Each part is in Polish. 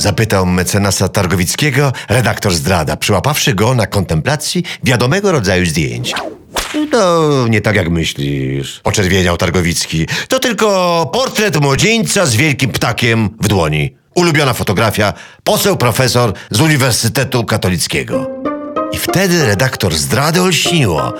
Zapytał mecenasa Targowickiego redaktor zdrada, przyłapawszy go na kontemplacji wiadomego rodzaju zdjęć. No, nie tak jak myślisz. Poczerwieniał Targowicki. To tylko portret młodzieńca z wielkim ptakiem w dłoni. Ulubiona fotografia, poseł profesor z Uniwersytetu Katolickiego. I wtedy redaktor zdrady olśniło.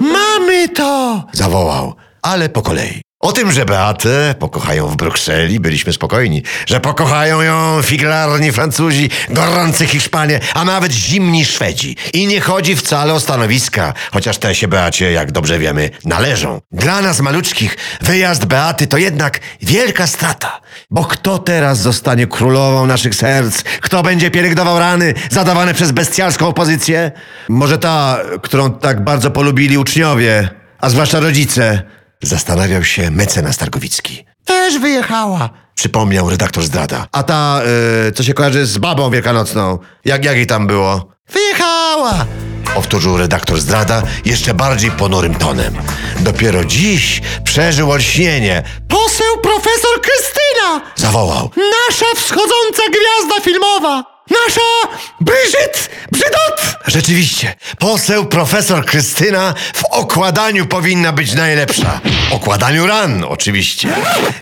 Mamy to! Zawołał, ale po kolei. O tym, że Beatę pokochają w Brukseli, byliśmy spokojni. Że pokochają ją figlarni Francuzi, gorący Hiszpanie, a nawet zimni Szwedzi. I nie chodzi wcale o stanowiska, chociaż te się Beacie, jak dobrze wiemy, należą. Dla nas maluczkich wyjazd Beaty to jednak wielka strata. Bo kto teraz zostanie królową naszych serc? Kto będzie pielęgnował rany zadawane przez bestialską opozycję? Może ta, którą tak bardzo polubili uczniowie, a zwłaszcza rodzice. Zastanawiał się mecenas Targowicki. Też wyjechała, przypomniał redaktor zdrada. A ta, y, co się kojarzy z babą wielkanocną, jak, jak jej tam było? Wyjechała! Powtórzył redaktor zdrada jeszcze bardziej ponurym tonem. Dopiero dziś przeżył olśnienie. Poseł profesor Krystyna! Zawołał. Nasza wschodząca gwiazda filmowa! Nasza Bryżit Brzydot! Rzeczywiście, poseł profesor Krystyna w okładaniu powinna być najlepsza. Okładaniu ran, oczywiście.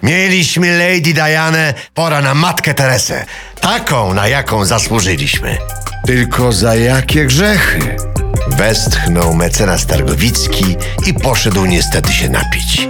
Mieliśmy Lady Dianę, pora na matkę Teresę. Taką, na jaką zasłużyliśmy. Tylko za jakie grzechy? Westchnął mecenas Targowicki i poszedł niestety się napić.